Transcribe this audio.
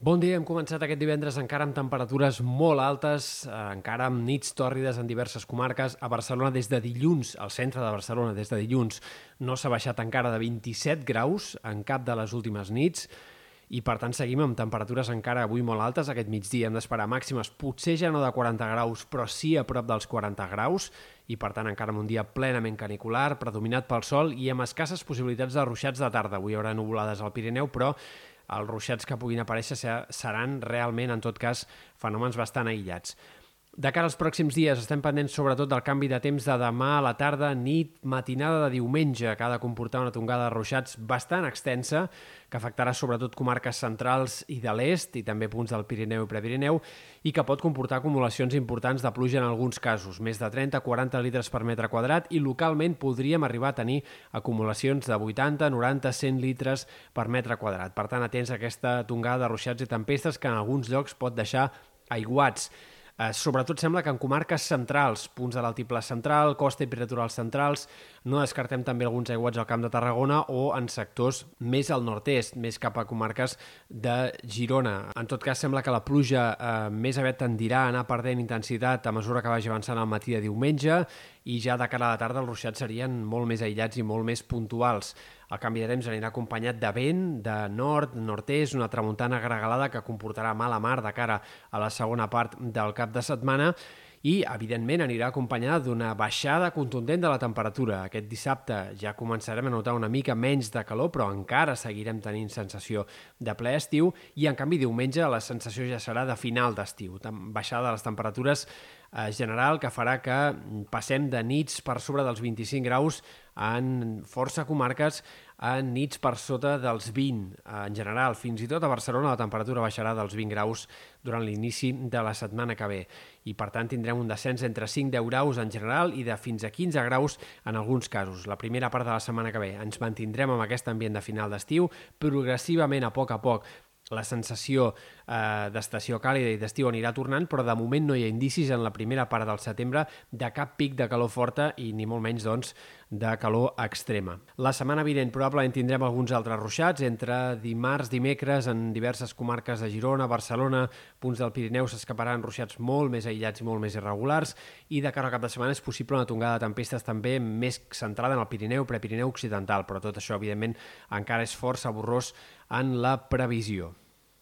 Bon dia, hem començat aquest divendres encara amb temperatures molt altes, eh, encara amb nits tòrrides en diverses comarques. A Barcelona des de dilluns, al centre de Barcelona des de dilluns, no s'ha baixat encara de 27 graus en cap de les últimes nits i per tant seguim amb temperatures encara avui molt altes. Aquest migdia hem d'esperar màximes potser ja no de 40 graus, però sí a prop dels 40 graus i per tant encara amb un dia plenament canicular, predominat pel sol i amb escasses possibilitats de ruixats de tarda. Avui hi haurà nuvolades al Pirineu, però els ruixats que puguin aparèixer seran realment, en tot cas, fenòmens bastant aïllats. De cara als pròxims dies estem pendents sobretot del canvi de temps de demà a la tarda, nit, matinada de diumenge, que ha de comportar una tongada de ruixats bastant extensa, que afectarà sobretot comarques centrals i de l'est i també punts del Pirineu i Prepirineu i que pot comportar acumulacions importants de pluja en alguns casos, més de 30-40 litres per metre quadrat i localment podríem arribar a tenir acumulacions de 80, 90, 100 litres per metre quadrat. Per tant, atents a aquesta tongada de ruixats i tempestes que en alguns llocs pot deixar aiguats. Eh, sobretot sembla que en comarques centrals, punts de l'altiplà central, costa i prelatorals centrals, no descartem també alguns aiguats al Camp de Tarragona o en sectors més al nord-est, més cap a comarques de Girona. En tot cas, sembla que la pluja eh, més aviat tendirà a anar perdent intensitat a mesura que vagi avançant al matí de diumenge i ja de cara a la tarda els ruixats serien molt més aïllats i molt més puntuals. El canvi de temps anirà acompanyat de vent, de nord, nord-est, una tramuntana gregalada que comportarà mala mar de cara a la segona part del cap de setmana i, evidentment, anirà acompanyada d'una baixada contundent de la temperatura. Aquest dissabte ja començarem a notar una mica menys de calor, però encara seguirem tenint sensació de ple estiu i, en canvi, diumenge la sensació ja serà de final d'estiu. Baixada de les temperatures eh, general que farà que passem de nits per sobre dels 25 graus en força comarques en nits per sota dels 20 en general. Fins i tot a Barcelona la temperatura baixarà dels 20 graus durant l'inici de la setmana que ve i per tant tindrem un descens entre 5 i 10 graus en general i de fins a 15 graus en alguns casos. La primera part de la setmana que ve ens mantindrem amb aquest ambient de final d'estiu, progressivament a poc a poc la sensació eh, d'estació càlida i d'estiu anirà tornant, però de moment no hi ha indicis en la primera part del setembre de cap pic de calor forta i ni molt menys, doncs, de calor extrema. La setmana vinent probablement tindrem alguns altres ruixats, entre dimarts, dimecres, en diverses comarques de Girona, Barcelona, punts del Pirineu s'escaparan ruixats molt més aïllats i molt més irregulars, i de cara al cap de setmana és possible una tongada de tempestes també més centrada en el Pirineu, Prepirineu Occidental, però tot això, evidentment, encara és força borrós en la previsió.